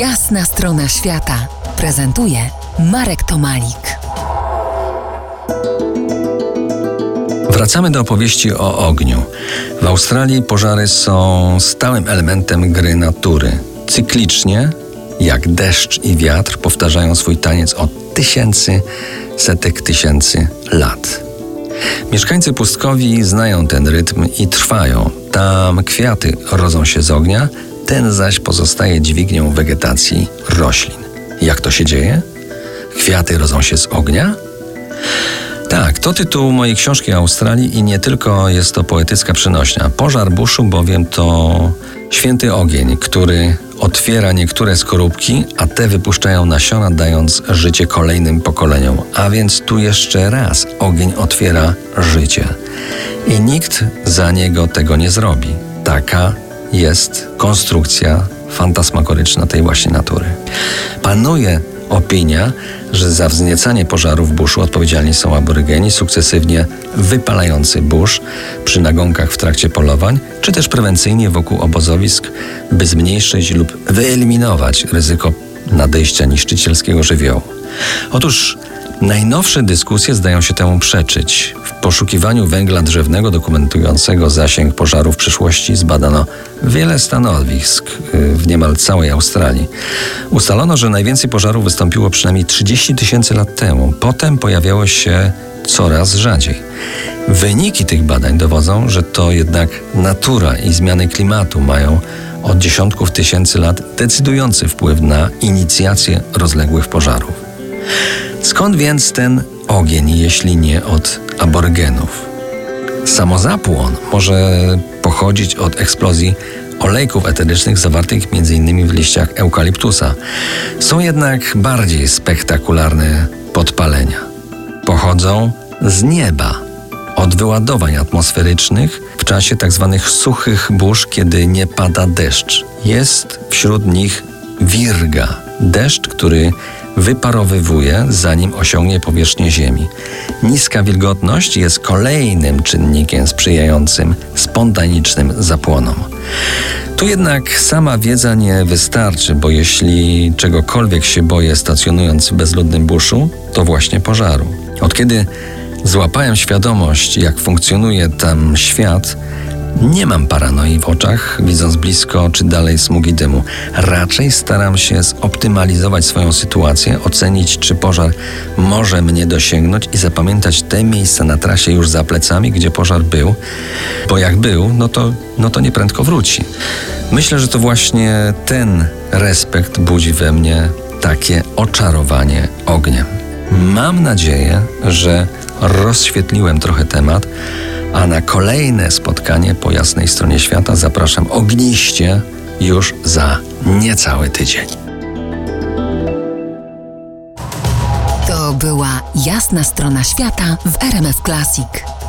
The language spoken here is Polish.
Jasna strona świata prezentuje Marek Tomalik. Wracamy do opowieści o ogniu. W Australii pożary są stałym elementem gry natury. Cyklicznie, jak deszcz i wiatr, powtarzają swój taniec od tysięcy, setek tysięcy lat. Mieszkańcy pustkowi znają ten rytm i trwają. Tam kwiaty rodzą się z ognia, ten zaś pozostaje dźwignią wegetacji roślin. Jak to się dzieje? Kwiaty rodzą się z ognia? Tak, to tytuł mojej książki o Australii i nie tylko jest to poetycka przenośnia. Pożar buszu bowiem to święty ogień, który otwiera niektóre skorupki, a te wypuszczają nasiona, dając życie kolejnym pokoleniom. A więc tu jeszcze raz ogień otwiera życie. I nikt za niego tego nie zrobi. Taka jest konstrukcja fantasmakoryczna tej właśnie natury. Panuje opinia, że za wzniecanie pożarów buszu odpowiedzialni są aborygeni, sukcesywnie wypalający burz przy nagonkach w trakcie polowań, czy też prewencyjnie wokół obozowisk, by zmniejszyć lub wyeliminować ryzyko nadejścia niszczycielskiego żywiołu. Otóż Najnowsze dyskusje zdają się temu przeczyć. Poszukiwaniu węgla drzewnego dokumentującego zasięg pożarów w przyszłości zbadano wiele stanowisk y, w niemal całej Australii. Ustalono, że najwięcej pożarów wystąpiło przynajmniej 30 tysięcy lat temu. Potem pojawiało się coraz rzadziej. Wyniki tych badań dowodzą, że to jednak natura i zmiany klimatu mają od dziesiątków tysięcy lat decydujący wpływ na inicjację rozległych pożarów. Skąd więc ten ogień, jeśli nie od aborygenów? Samozapłon może pochodzić od eksplozji olejków eterycznych zawartych m.in. w liściach eukaliptusa. Są jednak bardziej spektakularne podpalenia. Pochodzą z nieba, od wyładowań atmosferycznych w czasie tzw. Tak suchych burz, kiedy nie pada deszcz. Jest wśród nich wirga, deszcz, który wyparowywuje, zanim osiągnie powierzchnię Ziemi. Niska wilgotność jest kolejnym czynnikiem sprzyjającym spontanicznym zapłonom. Tu jednak sama wiedza nie wystarczy, bo jeśli czegokolwiek się boję stacjonując w bezludnym buszu, to właśnie pożaru. Od kiedy złapałem świadomość, jak funkcjonuje tam świat, nie mam paranoi w oczach, widząc blisko czy dalej smugi dymu. Raczej staram się zoptymalizować swoją sytuację, ocenić, czy pożar może mnie dosięgnąć i zapamiętać te miejsca na trasie już za plecami, gdzie pożar był, bo jak był, no to, no to nieprędko wróci. Myślę, że to właśnie ten respekt budzi we mnie takie oczarowanie ogniem. Mam nadzieję, że rozświetliłem trochę temat a na kolejne spotkanie po jasnej stronie świata zapraszam ogniście już za niecały tydzień. To była jasna strona świata w RMF Classic.